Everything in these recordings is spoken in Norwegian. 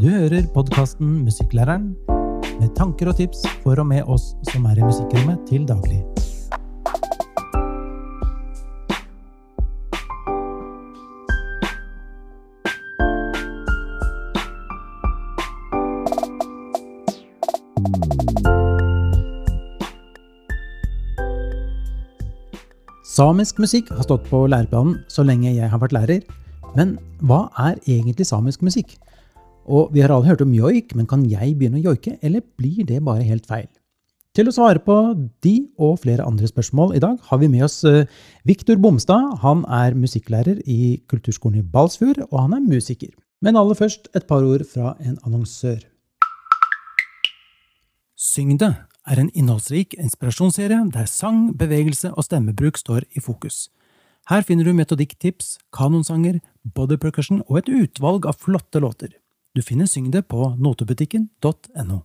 Du hører podkasten Musikklæreren, med tanker og tips for og med oss som er i musikkrommet til daglig. Samisk musikk har stått på læreplanen så lenge jeg har vært lærer. Men hva er egentlig samisk musikk? Og vi har alle hørt om joik, men kan jeg begynne å joike, eller blir det bare helt feil? Til å svare på de og flere andre spørsmål i dag har vi med oss uh, Viktor Bomstad. Han er musikklærer i Kulturskolen i Balsfjord, og han er musiker. Men aller først et par ord fra en annonsør. Syng det er en innholdsrik inspirasjonsserie der sang, bevegelse og stemmebruk står i fokus. Her finner du metodikktips, kanonsanger, body percussion og et utvalg av flotte låter. Du finner Syng det på notebutikken.no.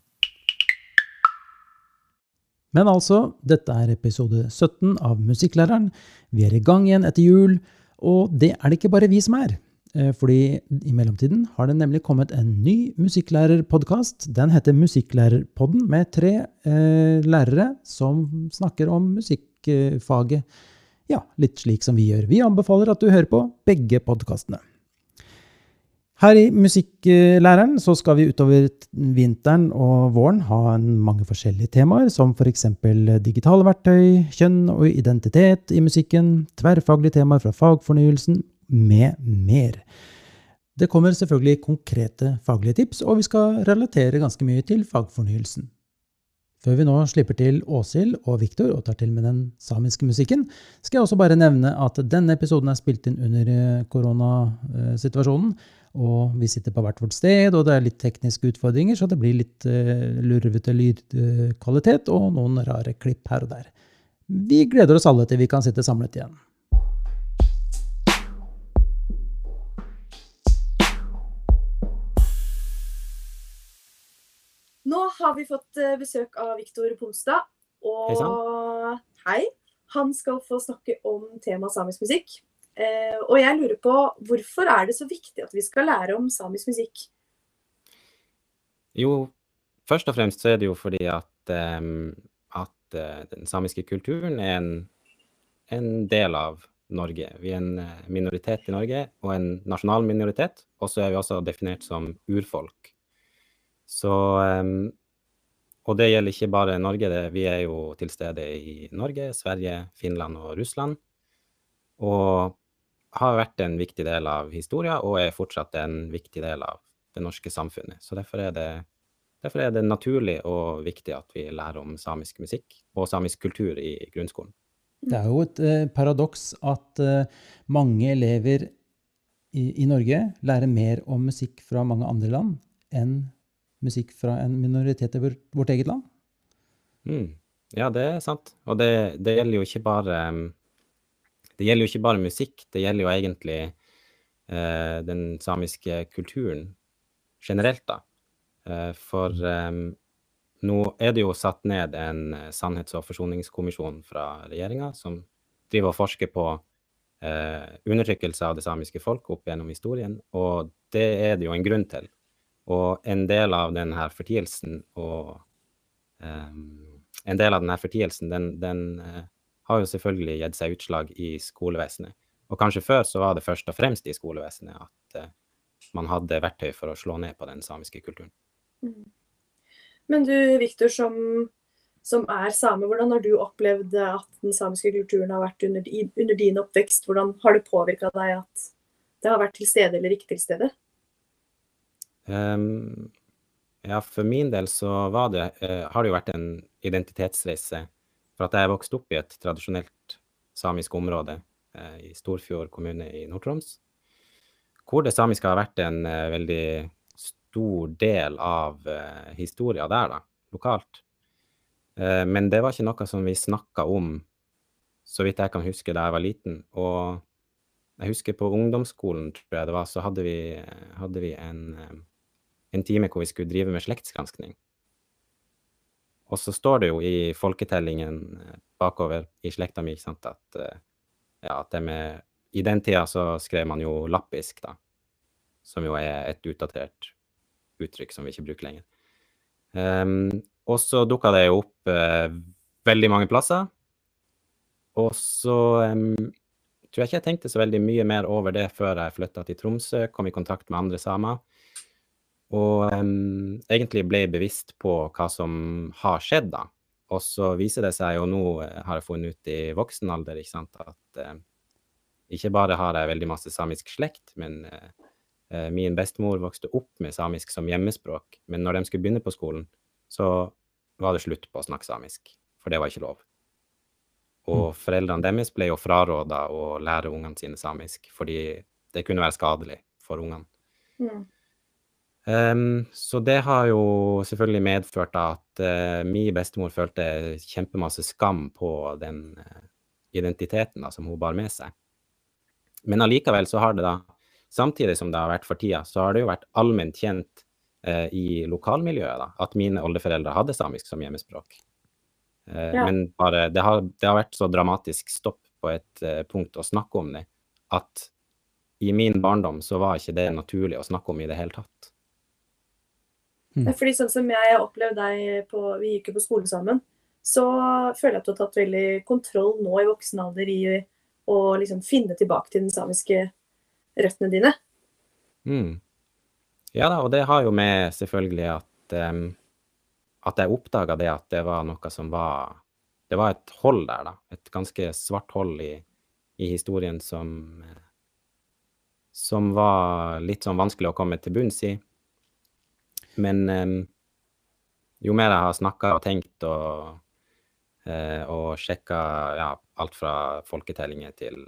Men altså, dette er episode 17 av Musikklæreren. Vi er i gang igjen etter jul, og det er det ikke bare vi som er. Eh, fordi i mellomtiden har det nemlig kommet en ny musikklærerpodkast. Den heter Musikklærerpodden, med tre eh, lærere som snakker om musikkfaget. Ja, litt slik som vi gjør. Vi anbefaler at du hører på begge podkastene. Her i Musikklæreren så skal vi utover vinteren og våren ha mange forskjellige temaer, som f.eks. digitale verktøy, kjønn og identitet i musikken, tverrfaglige temaer fra fagfornyelsen, med mer. Det kommer selvfølgelig konkrete faglige tips, og vi skal relatere ganske mye til fagfornyelsen. Før vi nå slipper til Åshild og Viktor og tar til med den samiske musikken, skal jeg også bare nevne at denne episoden er spilt inn under koronasituasjonen, og vi sitter på hvert vårt sted, og det er litt tekniske utfordringer, så det blir litt uh, lurvete lydkvalitet og noen rare klipp her og der. Vi gleder oss alle til vi kan sitte samlet igjen. Nå har vi fått eh, besøk av Viktor Pomstad. Og Hei hei. Han skal få snakke om temaet samisk musikk. Eh, og jeg lurer på hvorfor er det så viktig at vi skal lære om samisk musikk? Jo, først og fremst så er det jo fordi at, at uh, den samiske kulturen er en, en, del av Norge. Vi er en eh, minoritet i Norge, og en nasjonal minoritet. Og så er vi også definert som urfolk. Så Og det gjelder ikke bare Norge, vi er jo til stede i Norge, Sverige, Finland og Russland. Og har vært en viktig del av historien, og er fortsatt en viktig del av det norske samfunnet. Så derfor er det, derfor er det naturlig og viktig at vi lærer om samisk musikk og samisk kultur i grunnskolen. Det er jo et eh, paradoks at eh, mange elever i, i, Norge lærer mer om musikk fra mange andre land enn musikk fra en minoritet i vårt, vårt eget land. Mm. Ja, det er sant. Og det, det gjelder jo ikke bare um, det gjelder jo ikke bare musikk, det gjelder jo egentlig eh, den samiske kulturen generelt, da. Eh, for eh, nå er det jo satt ned en eh, sannhets- og forsoningskommisjon fra regjeringa som driver og forsker på eh, undertrykkelse av det samiske folk opp gjennom historien, og det er det jo en grunn til. Og en del av denne fortielsen og eh, en del av denne fortielsen, den, den har jo selvfølgelig gitt seg utslag i skolevesenet. Og kanskje før så var det først og fremst i skolevesenet at uh, man hadde verktøy for å slå ned på den samiske kulturen. Mm. Men du Viktor, som, som, er same, hvordan har du opplevd at den samiske kulturen har vært under, under din oppvekst? Hvordan har det påvirka deg at det har vært til stede eller ikke til stede? Um, ja, for min del så det, uh, har det jo vært en identitetsreise for at jeg vokste opp i et tradisjonelt samisk område eh, i Storfjord kommune i Nord-Troms, hvor det samiske har vært en eh, veldig stor del av eh, historia der, da, lokalt. Eh, men det var ikke noe som vi snakka om, så vidt jeg kan huske, da jeg var liten. Og jeg husker på ungdomsskolen, tror jeg det var, så hadde vi, hadde vi en, eh, en time hvor vi skulle drive med slektsgranskning. Og så står det jo i folketellingen eh, bakover i slekta mi ikke sant, at, eh, ja, at det med I den tida så skrev man jo lappisk, da. Som jo er et utdatert uttrykk som vi ikke bruker lenger. Um, og så dukka det jo opp uh, veldig mange plasser. Og så um, tror jeg ikke jeg tenkte så veldig mye mer over det før jeg flytta til Tromsø, kom i kontakt med andre samer. Og um, egentlig ble bevisst på hva som har skjedd, da. Og så viser det seg jo nå, eh, har jeg funnet ut i voksen alder, ikke sant, at uh, ikke bare har jeg veldig masse samisk slekt, men uh, min bestemor vokste opp med samisk som hjemmespråk. Men når de skulle begynne på skolen, så var det slutt på å snakke samisk, for det var ikke lov. Og mm. foreldrene deres ble jo fraråda å lære ungene sine samisk, fordi det kunne være skadelig for ungene. Mm. Um, så det har jo selvfølgelig medført at uh, min bestemor følte kjempemasse skam på den uh, identiteten da, som hun bar med seg. Men allikevel så har det da, samtidig som det har vært for tida, så har det jo vært allment kjent uh, i lokalmiljøet da, at mine oldeforeldre hadde samisk som hjemmespråk. Ja. Men bare, det har, det har, vært så dramatisk stopp på et punkt å snakke om det, at i min barndom så var ikke det naturlig å snakke om i det hele tatt. Mm. Fordi sånn som jeg har opplevd deg på Vi gikk jo på skole sammen. Så føler jeg at du har tatt veldig kontroll nå i voksen alder i å liksom finne tilbake til den samiske røttene dine. Mm. Ja da, og det har jo med selvfølgelig at um, at jeg oppdaga det at det var noe som var Det var et hold der, da. Et ganske svart hold i, i historien som som var litt sånn vanskelig å komme til bunns i. Men um, jo mer jeg har snakka og tenkt og, uh, og sjekka ja, alt fra folketellinger til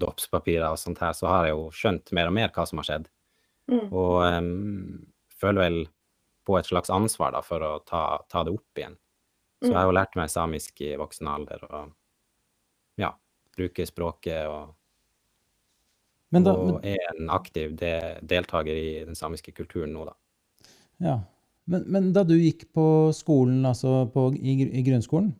dåpspapirer og sånt her, så har jeg jo skjønt mer og mer hva som har skjedd. Mm. Og um, føler vel på et slags ansvar da, for å ta, ta det opp igjen. Så mm. jeg har jo lært meg samisk i voksen alder og ja, bruker språket og, da, og er en aktiv de, deltaker i den samiske kulturen nå, da. Ja. Men, men, da du gikk på skolen, altså på, i, i, grunnskolen,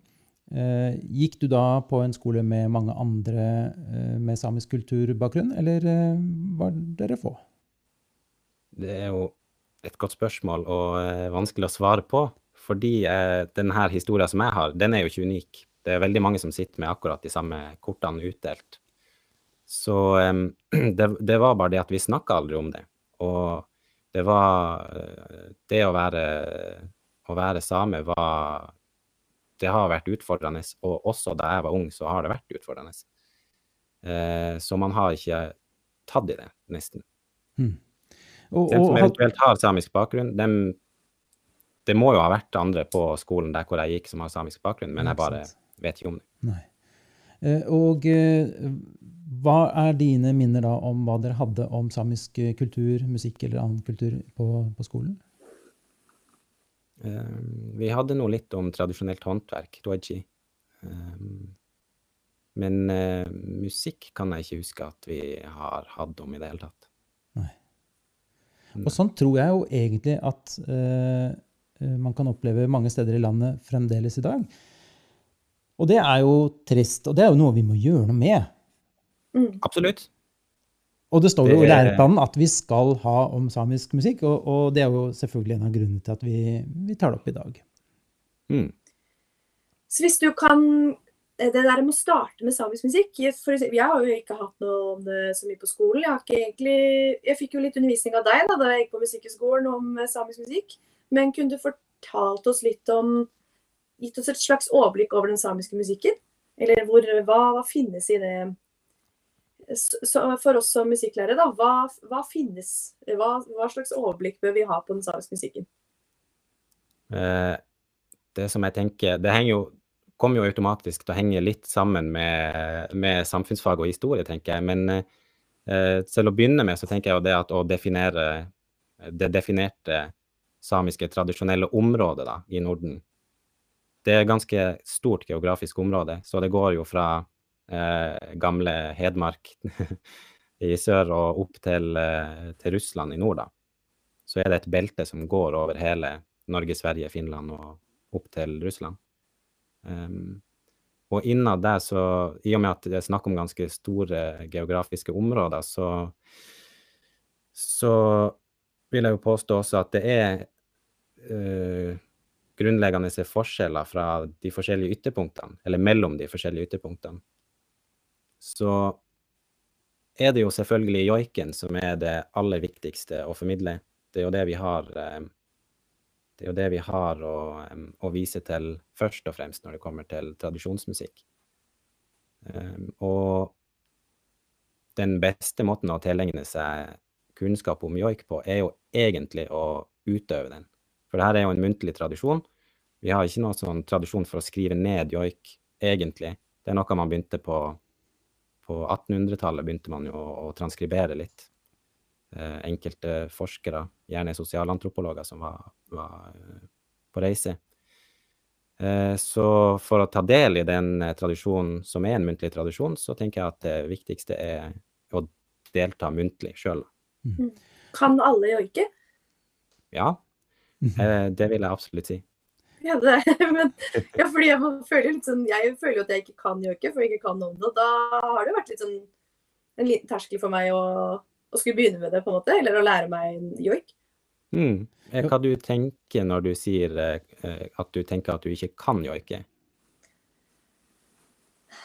eh, gikk du da på en skole med mange andre eh, med samisk kulturbakgrunn, eller eh, var dere få? Det er jo et godt spørsmål og eh, vanskelig å svare på. Fordi eh, denne historien som jeg har, den er jo ikke unik. Det er veldig mange som sitter med akkurat de samme kortene utdelt. Så eh, det, det, var bare det at vi snakka aldri om det. Og det var Det å være, å være same var Det har vært utfordrende. Og også da jeg var ung, så har det vært utfordrende. Eh, så man har ikke tatt i det, nesten. Mm. Og, de som eventuelt har samisk bakgrunn, dem, det må jo ha vært andre på skolen der hvor jeg gikk som har samisk bakgrunn, men jeg bare vet ikke om det. Nei. Eh, og eh, hva er dine minner da om hva dere hadde om samisk kultur, musikk eller annen kultur på, på skolen? Um, vi hadde nå litt om tradisjonelt håndverk, doji. Um, men uh, musikk kan jeg ikke huske at vi har hatt om i det hele tatt. Nei. Og sånn tror jeg jo egentlig at uh, man kan oppleve mange steder i landet fremdeles i dag. Og det er jo trist, og det er jo noe vi må gjøre noe med. Mm. Absolutt. Og det står jo i læreplanen at vi skal ha om samisk musikk, og, og, det er jo selvfølgelig en av grunnene til at vi, vi tar det opp i dag. Mm. Så hvis du kan Det der med å starte med samisk musikk for, Jeg har jo ikke hatt noe om det så mye på skolen. Jeg, har ikke egentlig, jeg fikk jo litt undervisning av deg da, da jeg gikk på Musikkhøgskolen om eh, samisk musikk. Men kunne du fortalt oss litt om Gitt oss et slags overblikk over den samiske musikken? Eller hvor, hva, hva finnes i det for oss som musikklærere, da, hva, hva finnes hva, hva, slags overblikk bør vi ha på den samiske musikken? Eh, det som jeg tenker Det henger jo, kommer jo automatisk til å henge litt sammen med, med samfunnsfag og historie, tenker jeg. Men eh, selv å begynne med så tenker jeg jo det at å definere det definerte samiske tradisjonelle området da, i Norden. Det er et ganske stort geografisk område, så det går jo fra eh, gamle Hedmark i sør og opp til, eh, til, Russland i nord, da. Så er det et belte som går over hele Norge, Sverige, Finland og opp til Russland. Um, og innad der, så I og med at det er snakk om ganske store geografiske områder, så, så vil jeg jo påstå også at det er uh, grunnleggende forskjeller fra de forskjellige ytterpunktene, eller mellom de forskjellige ytterpunktene. Så er det jo selvfølgelig joiken som er det aller viktigste å formidle. Det er jo det vi har uh, det er jo det vi har å, um, å, vise til først og fremst når det kommer til tradisjonsmusikk. Um, og den beste måten å tilegne seg kunnskap om joik på, er jo egentlig å utøve den. For det her er jo en muntlig tradisjon. Vi har ikke noen sånn tradisjon for å skrive ned joik, egentlig. Det er noe man begynte på På 1800-tallet begynte man jo å, å transkribere litt. Eh, enkelte forskere, gjerne sosialantropologer, som var, var eh, på reise. Eh, så for å ta del i den eh, tradisjonen som er en muntlig tradisjon, så tenker jeg at det viktigste er å delta muntlig sjøl. Mm. Kan alle joike? Ja, mhm. eh, det vil jeg absolutt si. Ja, det, men, ja, fordi jeg føler, sånn, jeg føler at jeg ikke kan joike, for jeg ikke kan om det. Da har det vært litt sånn en liten terskel for meg å, å, skulle begynne med det, på en måte. Eller å lære meg joik. Mm. Eh, hva du tenker når du sier eh, at du tenker at du ikke kan joike?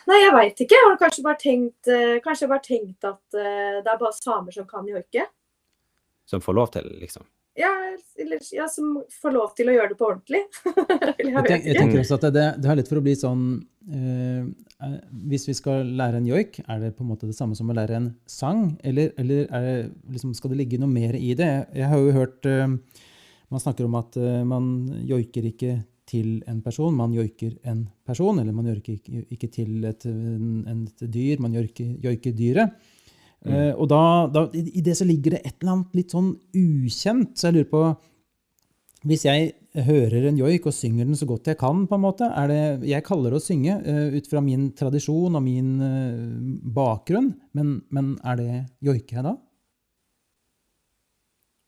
Nei, jeg veit ikke. Jeg har kanskje bare tenkt, uh, kanskje bare tenkt at det er bare samer som kan joike. Som får lov til, liksom? Ja, eller, ja, som får lov til å gjøre det på ordentlig. jeg, jeg, tenker, jeg, tenker også at det, det er litt for å bli sånn eh, Hvis vi skal lære en joik, er det på en måte det samme som å lære en sang? Eller, eller det, liksom, skal det ligge noe mer i det? Jeg har jo hørt Man snakker om at man joiker ikke til en person. Man joiker en person, eller man joiker ikke, ikke til et, et, dyr, man joiker, joiker dyret. Mm. Uh, og da, da, i det så ligger det et eller annet litt sånn ukjent. Så jeg lurer på Hvis jeg hører en joik og synger den så godt jeg kan, på en måte, er det Jeg kaller det å synge uh, ut fra min tradisjon og min uh, bakgrunn, men, men, er det joiker jeg da?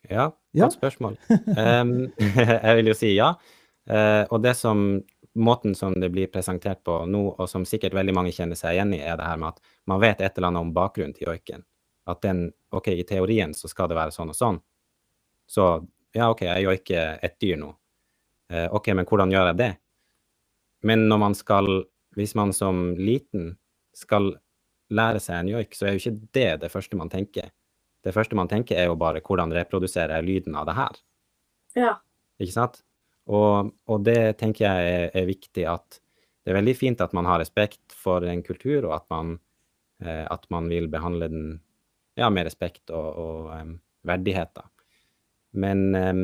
Ja, godt ja. spørsmål. um, jeg vil jo si ja. Og det som, måten som det blir presentert på nå, og som sikkert veldig mange kjenner seg igjen i, er det her med at man vet et eller annet om bakgrunnen til joiken. At den OK, i teorien så skal det være sånn og sånn. Så ja, OK, jeg joiker et dyr nå. Eh, OK, men hvordan gjør jeg det? Men når man skal, hvis man som liten skal lære seg en joik, så er jo ikke det det første man tenker. Det første man tenker, er jo bare hvordan reprodusere lyden av det her. Ja. Ikke sant? Og, og, det tenker jeg er, er, viktig at det er veldig fint at man har respekt for en kultur, og at man, eh, at man vil behandle den ja, med respekt og, og um, verdighet. Da. Men, um,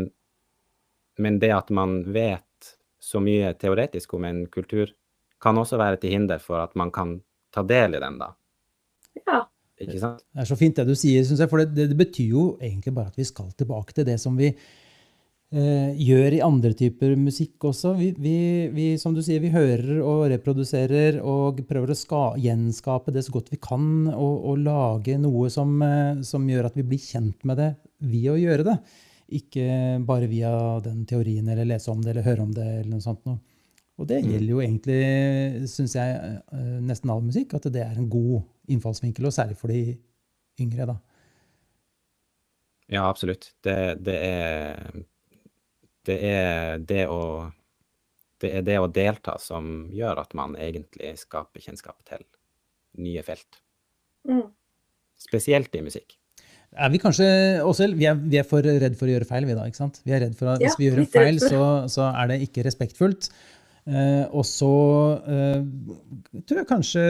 men det at man vet så mye teoretisk om en kultur, kan også være til hinder for at man kan ta del i den, da. Ja. Ikke sant? Det er så fint det du sier, syns jeg. For det, det, betyr jo egentlig bare at vi skal tilbake til det som vi gjør i andre typer musikk også. Vi, vi, vi, som du sier, vi hører og reproduserer og prøver å ska, gjenskape det så godt vi kan, og, og lage noe som, eh, som, gjør at vi blir kjent med det ved å gjøre det. Ikke bare via den teorien, eller lese om det, eller høre om det, eller noe sånt noe. Og det mm. gjelder jo egentlig, syns jeg, eh, nesten all musikk, at det er en god innfallsvinkel, og særlig for de yngre, da. Ja, absolutt. Det, det er det er det å det er det å delta som gjør at man egentlig skaper kjennskap til nye felt. Mm. Spesielt i musikk. Er vi kanskje også, vi er, vi er, for redd for å gjøre feil, vi da. ikke sant? Vi er redd for at ja, Hvis vi gjør en feil, så, så, er det ikke respektfullt. Eh, og så eh, tror jeg kanskje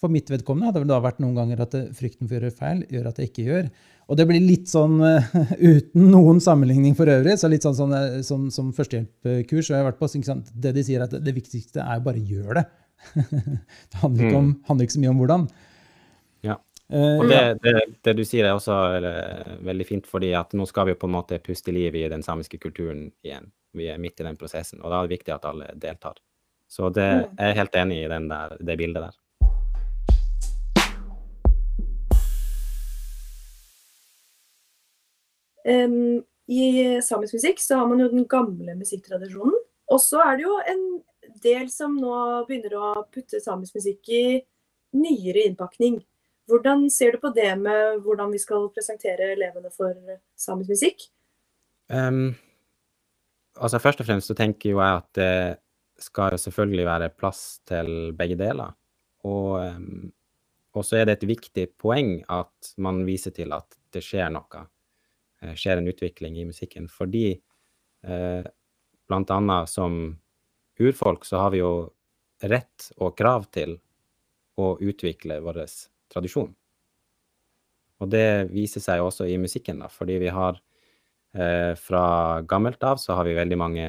for mitt vedkommende hadde det da vært noen ganger at frykten for å gjøre feil gjør at jeg ikke gjør. Og det blir litt sånn uh, uten noen sammenligning for øvrig. så litt sånn, sånn uh, som, førstehjelpkurs har jeg vært på, Det de sier, er at det viktigste er bare gjør det. det handler ikke, om, mm. handler ikke, så mye om hvordan. Ja. Uh, og det, det, det, du sier er også veldig fint, fordi at nå skal vi jo på en måte puste liv i den samiske kulturen igjen. Vi er midt i den prosessen, og da er det viktig at alle deltar. Så det, mm. jeg er helt enig i der, det bildet der. Um, I samisk musikk så har man jo den gamle musikktradisjonen. Og så er det jo en del som nå begynner å putte samisk musikk i nyere innpakning. Hvordan ser du på det med hvordan vi skal presentere elevene for samisk musikk? Um, altså først og fremst så tenker jo jeg at det skal jo selvfølgelig være plass til begge deler. Og, um, så er det et viktig poeng at man viser til at det skjer noe. Eh, skjer en utvikling i musikken. Fordi eh, annet som urfolk så har vi jo rett og krav til å utvikle vår tradisjon. Og det viser seg også i musikken, da, fordi vi har eh, fra gammelt av så har vi veldig mange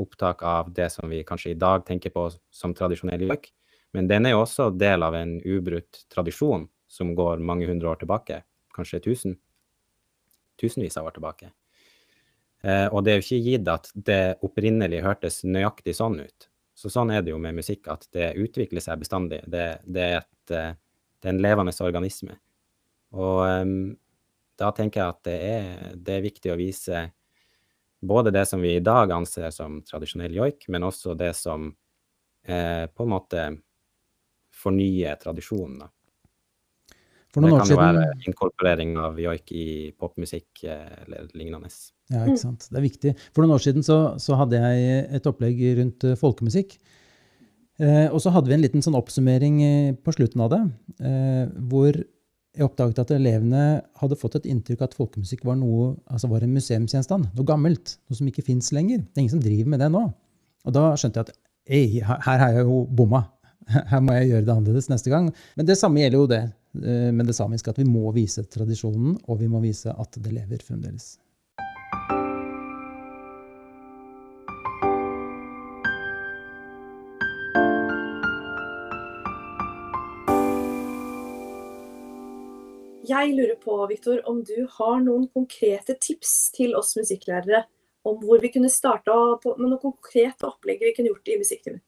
opptak av det som vi kanskje i dag tenker på som tradisjonell joik, men den er jo også del av en ubrutt tradisjon som går mange hundre år tilbake, kanskje tusen, tusenvis av år tilbake. Eh, og det er jo ikke gitt at det opprinnelig hørtes nøyaktig sånn ut. Så sånn er det jo med musikk, at det utvikler seg bestandig. Det, det, er, et, eh, det er en levende organisme. Og um, da tenker jeg at det er, det er, viktig å vise både det som vi i dag anser som tradisjonell joik, men også det som eh, på en måte fornyer tradisjonen. Da. For noen det kan jo være inkorporering av joik i popmusikk eh, eller lignende. Ja, ikke sant. Det er viktig. For noen år siden så, så hadde jeg et opplegg rundt uh, folkemusikk. Eh, og så hadde vi en liten sånn oppsummering eh, på slutten av det, eh, hvor jeg oppdaget at elevene hadde fått et inntrykk av at folkemusikk var, noe, altså var en museumsgjenstand. Noe gammelt. Noe som ikke fins lenger. Det er ingen som driver med det nå. Og da skjønte jeg at ei, her har jeg jo bomma. Her må jeg gjøre det annerledes neste gang. Men det samme gjelder jo det Eh, med det samiske, at vi må vise tradisjonen, og vi må vise at det lever fremdeles. Jeg lurer på, Viktor, om du har noen konkrete tips til oss musikklærere om hvor vi kunne starta med noe konkret opplegg vi kunne gjort i musikktimen?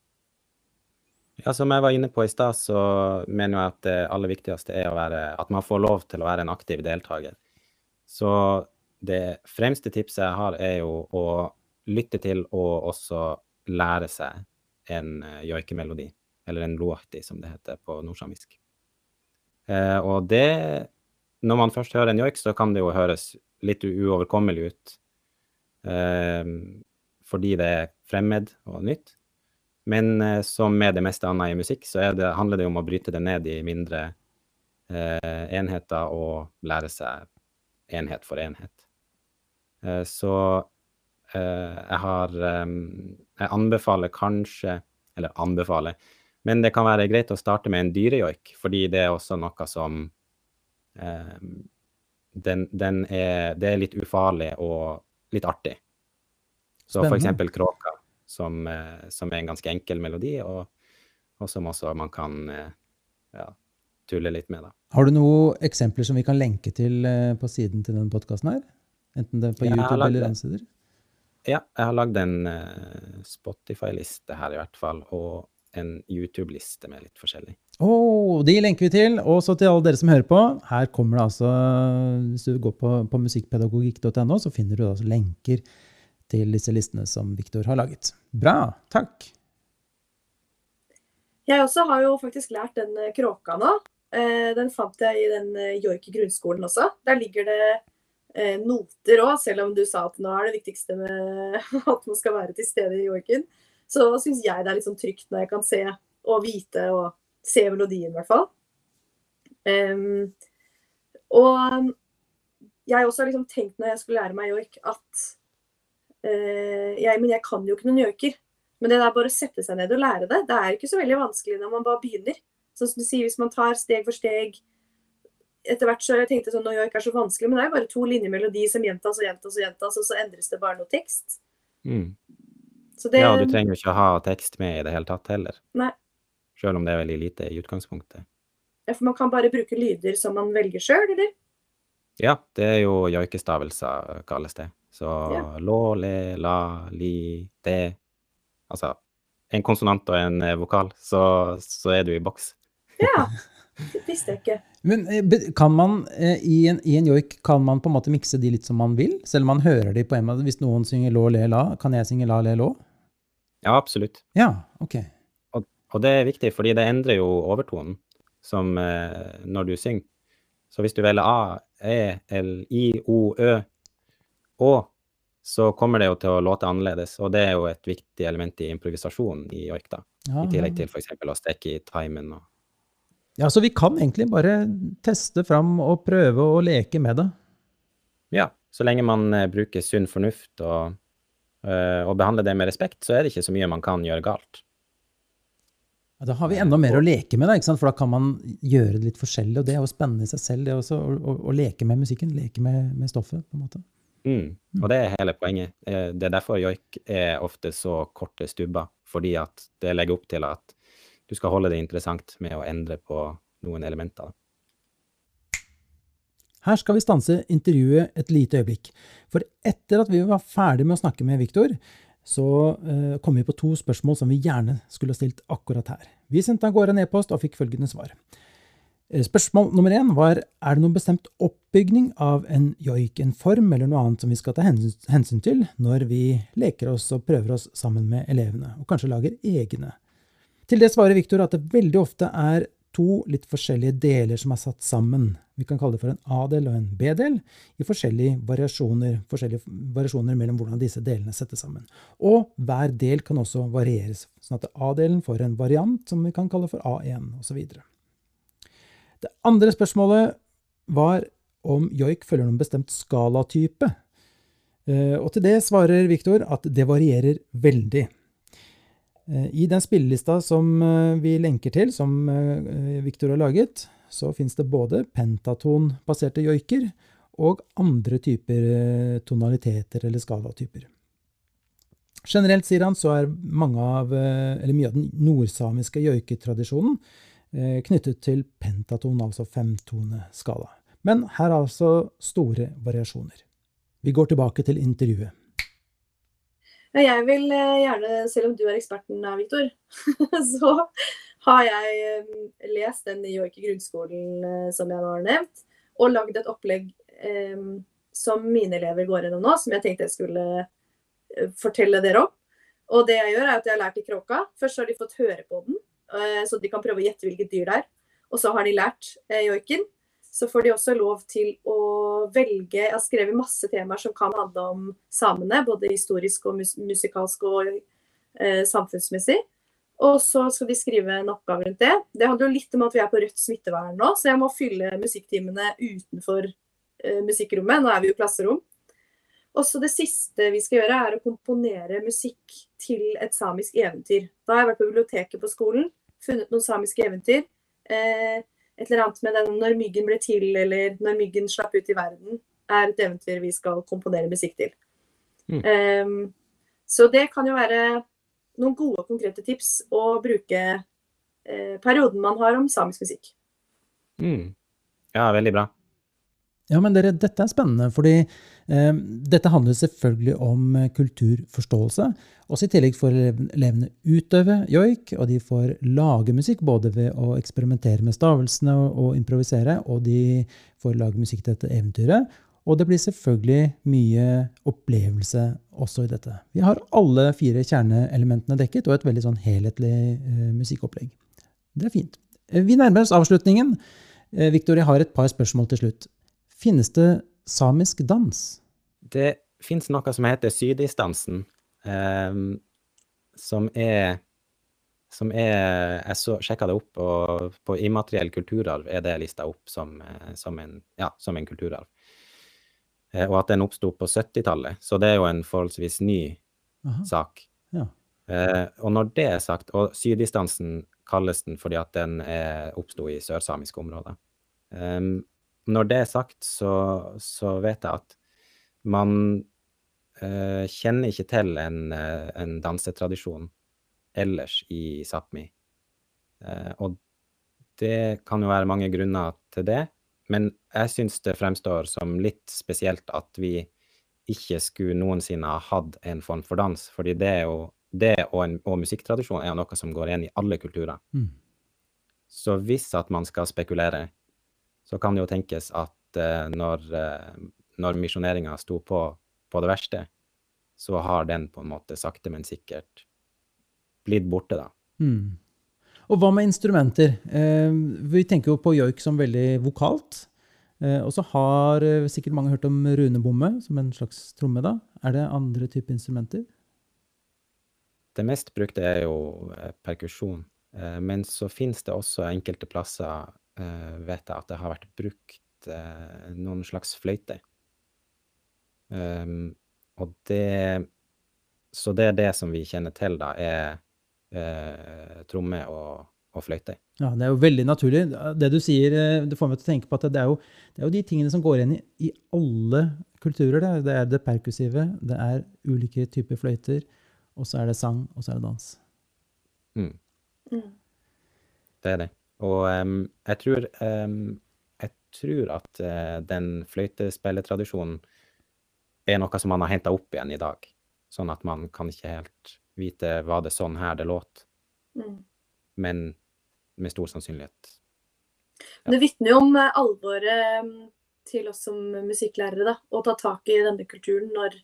Ja, Som jeg var inne på i stad, så mener jeg at det aller viktigste er være, at man får lov til å være en aktiv deltaker. Så det fremste tipset jeg har, er jo å lytte til og også lære seg en uh, joikemelodi. Eller en loahti, som det heter på nordsamisk. Eh, og det Når man først hører en joik, så kan det jo høres litt uoverkommelig ut. Eh, fordi det er fremmed og nytt. Men eh, som med det meste annet i musikk, så det, handler det om å bryte det ned i mindre eh, enheter og lære seg enhet for enhet. Eh, så eh, jeg har eh, Jeg anbefaler kanskje Eller anbefaler, men det kan være greit å starte med en dyrejoik, fordi det er også noe som eh, den, den er, Det er litt ufarlig og litt artig. Så for eksempel kråka som, eh, som, er en ganske enkel melodi, og, og som også man kan eh, ja, tulle litt med. Da. Har du noen eksempler som vi kan lenke til eh, på siden til denne podkasten her? Enten det er på ja, YouTube eller andre steder? Ja, jeg har lagd en Spotify-liste her i hvert fall, og en YouTube-liste med litt forskjellig. Oh, de lenker vi til. Og så til alle dere som hører på. Her kommer det altså, Hvis du går på, på musikkpedagogikk.no, så finner du altså lenker til disse listene som Viktor har laget. Bra. Takk. Jeg også har jo faktisk lært den eh, kråka nå. Eh, den fant jeg i den joike grunnskolen også. Der ligger det noter òg, selv om du sa at nå er det viktigste med at man skal være til stede i joiken. Så syns jeg det er sånn trygt når jeg kan se og vite og se melodien, i hvert fall. Um, og jeg også har liksom tenkt når jeg skulle lære meg joik, at jeg, men jeg kan jo ikke noen gjøker. Men det er bare å sette seg ned og lære det. Det er ikke så veldig vanskelig når man bare begynner. Sånn som du sier, Hvis man tar steg for steg Etter hvert så jeg tenkte sånn, når joik er så vanskelig, men det er jo bare to linjer melodi som gjentas og gjentas, og gjentas, og så endres det bare noe tekst. Mm. Det, ja, du trenger jo ikke ha tekst med i det hele tatt heller. Nei. Selv om det er veldig lite i utgangspunktet. Ja, For man kan bare bruke lyder som man velger sjøl, eller? Ja, det er jo joikestavelser, kalles det. Så ja. lå, le, la, li, det Altså en konsonant og en eh, vokal, så, så er du i boks. Ja, det visste jeg ikke. Men eh, kan man eh, i en, i en, joik kan man på en måte mikse de litt som man vil? Selv om man hører de på en måte. Hvis noen synger lå, le, la, kan jeg synge la, le, lå? Ja, absolutt. Ja, ok. Og, og det er viktig, fordi det endrer jo overtonen som når du synger. Så hvis du velger A, E, L, I, O, Ø, Å, så kommer det jo til å låte annerledes. Og det er jo et viktig element i improvisasjon i joik, da. Ja, I tillegg til f.eks. å stikke i timen og ja, så vi kan egentlig bare teste fram og prøve å leke med det. Ja, så lenge man eh, bruker sunn fornuft og, eh, og behandler det med respekt, så er det ikke så mye man kan gjøre galt. Ja, da har vi enda mer å leke med, da, ikke sant? for da kan man gjøre det litt forskjellig. Og det er jo spennende i seg selv, det også, å, å, å leke med musikken. Leke med, med stoffet, på en måte. Mm. Og det er hele poenget. Eh, Det er derfor joik er ofte så korte stubber, fordi at det legger opp til at du skal holde det interessant med å endre på noen elementer. Her skal vi stanse intervjuet et lite øyeblikk. For etter at vi var ferdig med å snakke med Viktor, så eh, kom vi på to spørsmål som vi gjerne skulle ha stilt akkurat her. Vi sendte av gårde en e-post og fikk følgende svar. Eh, Spørsmål nummer én var er det noen bestemt oppbygning av en joik, en form eller noe annet som vi skal ta hensyn, til når vi leker oss og prøver oss sammen med elevene, og kanskje lager egne. Til det svarer Viktor at det veldig ofte er to litt forskjellige deler som er satt sammen. Vi kan kalle det for en A-del og en B-del, i forskjellige variasjoner, forskjellige variasjoner mellom hvordan disse delene settes sammen. Og hver del kan også varieres, sånn at A-delen får en variant som vi kan kalle for A1, osv. Det andre spørsmålet var om joik følger noen bestemt skalatype. Eh, Og til det svarer Viktor at det varierer veldig. Eh, I den spillelista som eh, vi lenker til, som Viktor har laget, så finnes det både pentatonbaserte joiker og andre typer tonaliteter eller skalatyper. Generelt, sier han, så er mange av, eller mye av den nordsamiske joiketradisjonen knyttet til pentaton, altså femtoneskala. Men her er altså store variasjoner. Vi går tilbake til intervjuet. Jeg vil eh, gjerne, selv om du er eksperten Viktor, så har jeg eh, lest den i York grunnskolen eh, som jeg nå har nevnt, og lagd et opplegg eh, som mine elever går gjennom nå, som jeg tenkte jeg skulle eh, fortelle dere om. Og det jeg gjør, er at jeg har lært i kråka. Først har de fått høre på den, eh, så de kan prøve å gjette hvilket dyr det er. Og så har de lært eh, joiken. Så får de også lov til å velge Jeg har skrevet masse temaer som kan handle om samene, både historisk og mus musikalsk og eh, samfunnsmessig. Og så skal de skrive en oppgave rundt det. Det handler jo litt om at vi er på rødt smittevern nå, så jeg må fylle musikktimene utenfor eh, musikkrommet. Nå er vi jo klasserom. Og så det siste vi skal gjøre, er å komponere musikk til et samisk eventyr. Da har jeg vært på biblioteket på skolen, funnet noen samiske eventyr. Eh, et eller annet med den 'Når myggen ble til', eller 'Når myggen slapp ut i verden', er et eventyr vi skal komponere musikk til. Mm. Ehm, så det kan jo være noen gode, konkrete tips å bruke eh, perioden man har om samisk musikk. Mm. Ja, veldig bra. Ja, men dere, dette er spennende, fordi eh, dette handler selvfølgelig om eh, kulturforståelse. Også i tillegg får elevene utøve joik, og de får lage musikk både ved å eksperimentere med stavelsene og, og improvisere, og de får lage musikk til dette eventyret. Og det blir selvfølgelig mye opplevelse også i dette. Vi har alle fire kjerneelementene dekket, og et veldig sånn helhetlig eh, musikkopplegg. Det er fint. Eh, Vi nærmer oss avslutningen. Eh, Victor, jeg har et par spørsmål til slutt. Finnes det samisk dans? Det fins noe som heter sydisdansen, um, som er som er Jeg så, sjekka det opp, og på immateriell kulturarv er det lista opp som, eh, som, en, ja, som en kulturarv. Eh, og at den oppsto på 70-tallet, så det er jo en forholdsvis ny Aha, sak. ja. Eh, og når det er sagt, og syddistansen kalles den fordi at den oppsto i sørsamiske områder. Em, når det er sagt, så, så vet jeg at man eh, kjenner ikke til en, eh, en dansetradisjon ellers i Sápmi. Eh, og det kan jo være mange grunner til det, men jeg syns det fremstår som litt spesielt at vi ikke skulle noensinne ha hatt en form for dans, fordi det jo det og, en, og musikktradisjon er jo noe som går igjen i alle kulturer. Mm. Så hvis at man skal spekulere, så kan det jo tenkes at eh, når, eh, når misjoneringa sto på på det verste, så har den på en måte sakte, men sikkert blitt borte, da. Mm. Og hva med instrumenter? Eh, vi tenker jo på joik som veldig vokalt. Eh, og så har eh, sikkert mange hørt om runebomme som en slags tromme. da. Er det andre typer instrumenter? Det mest brukte er jo eh, perkusjon. Eh, men så finnes det også enkelte plasser, vet jeg, at det har vært brukt eh, noen slags fløyter. Um, og det Så det er det som vi kjenner til, da, er eh, tromme og, og fløyte. Ja, Det er jo veldig naturlig. Det du sier, eh, det får meg til å tenke på at det er jo, det er jo de tingene som går igjen i, i alle kulturer. Det. det er det perkussive, det er ulike typer fløyter, og så er det sang, og så er det dans. Mm, Mm. det er det. Og um, jeg tror um, Jeg tror at uh, den fløytespilletradisjonen er noe som man har henta opp igjen i dag. Sånn at man kan ikke helt vite var det sånn her det låt, Mm. men med stor sannsynlighet Ja. Det vitner jo om eh, alvoret til oss som musikklærere, da, å ta tak i denne kulturen når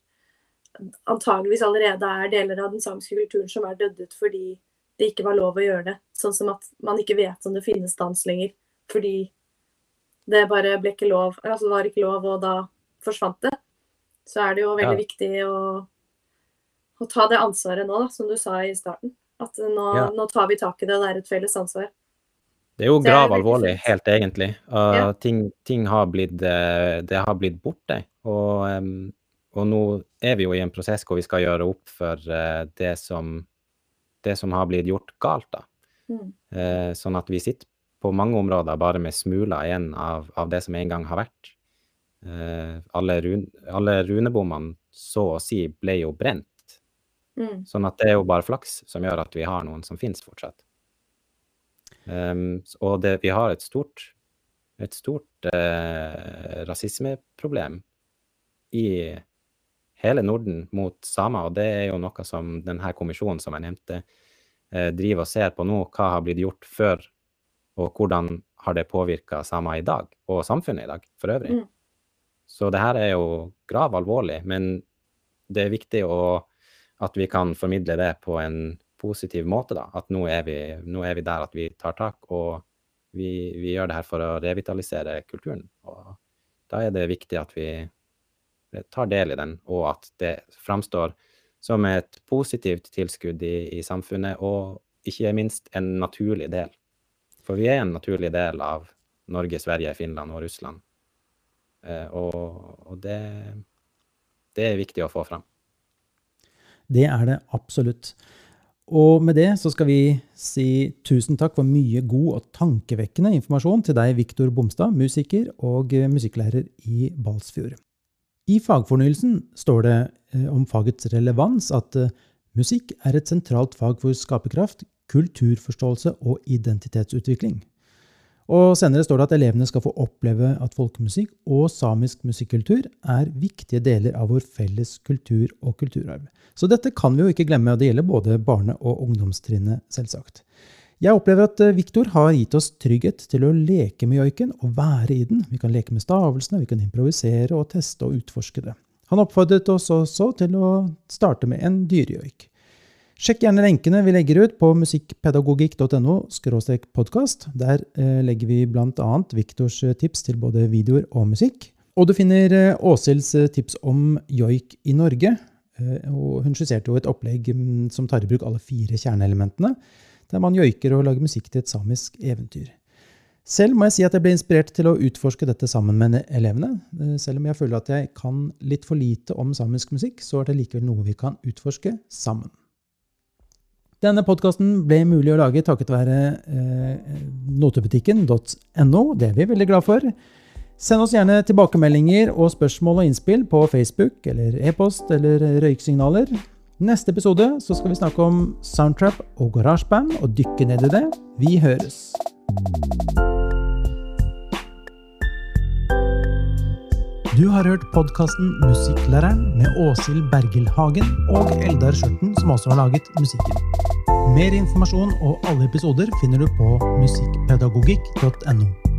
antageligvis allerede er deler av den samiske kulturen som er dødd ut fordi det ikke var lov å gjøre det. Sånn som at man ikke vet om det finnes dans lenger fordi det bare ble ikke lov. Altså det var ikke lov, og da forsvant det. Så er det jo veldig Ja. viktig å, å ta det ansvaret nå, da, som du sa i starten. At nå, Ja. nå tar vi tak i det, og det er et felles ansvar. Det er jo grav alvorlig, helt egentlig. Uh, Ja. ting, ting har blitt eh, Det har blitt borte. Og, um, og nå er vi jo i en prosess hvor vi skal gjøre opp for uh, det, som, det som har blitt gjort galt, da. Mm. Eh, sånn at vi sitter på mange områder bare med smuler igjen av, av det som en gang har vært. Eh, alle, run, alle runebommene, så å si, ble jo brent. Mm. Sånn at det er jo bare flaks som gjør at vi har noen som finnes fortsatt. Ehm, og det, vi har et stort, et stort eh, rasismeproblem i hele Norden mot samer, og det er jo noe som denne kommisjonen som jeg nevnte, eh, driver og ser på nå. Hva har blitt gjort før, og hvordan har det påvirka samer i dag, og samfunnet i dag for øvrig. Mm. Så det her er jo grav alvorlig, men det er viktig å, at vi kan formidle det på en positiv måte. da, At nå er vi, nå er vi der at vi tar tak, og vi, vi gjør det her for å revitalisere kulturen. Og da er det viktig at vi tar del i den, og at det framstår som et positivt tilskudd i, i samfunnet, og ikke minst en naturlig del. For vi er en naturlig del av Norge, Sverige, Finland og Russland. Eh, og og det, det er viktig å få fram. Det er det absolutt. Og med det så skal vi si tusen takk for mye god og tankevekkende informasjon til deg, Viktor Bomstad, musiker og eh, musikklærer i Balsfjord. I fagfornyelsen står det eh, om fagets relevans at eh, musikk er et sentralt fag for skaperkraft, kulturforståelse og identitetsutvikling. Og senere står det at elevene skal få oppleve at folkemusikk og samisk musikkultur er viktige deler av vår felles kultur og kulturarv. Så dette kan vi jo ikke glemme, og det gjelder både barne- og ungdomstrinnet, selvsagt. Jeg opplever at eh, Viktor har gitt oss trygghet til å leke med joiken og være i den. Vi kan leke med stavelsene, vi kan improvisere og teste og utforske det. Han oppfordret oss også til å starte med en dyrejoik. Sjekk gjerne lenkene vi legger ut på musikkpedagogikk.no podkast. Der eh, legger vi bl.a. Viktors eh, tips til både videoer og musikk. Og du finner Åsils tips om joik i Norge. Hun skisserte jo et opplegg mm, som tar i bruk alle fire kjerneelementene, der man joiker og lager musikk til et samisk eventyr. Selv må jeg si at jeg ble inspirert til å utforske dette sammen med elevene. Eh, Selv om jeg føler at jeg kan litt for lite om samisk musikk, så er det likevel noe vi kan utforske sammen. Denne podkasten ble mulig å lage takket være eh, notebutikken.no. Det er vi veldig glad for. Send oss gjerne tilbakemeldinger og spørsmål og innspill på Facebook eller e-post eller røyksignaler. Neste episode så skal vi snakke om soundtrap og garasjeband og dykke ned i det. Vi høres. Du har hørt podkasten Musikklæreren med Åshild Bergil Hagen og Eldar Skjørten, som også har laget musikken. Mer informasjon og alle episoder finner du på musikkpedagogikk.no.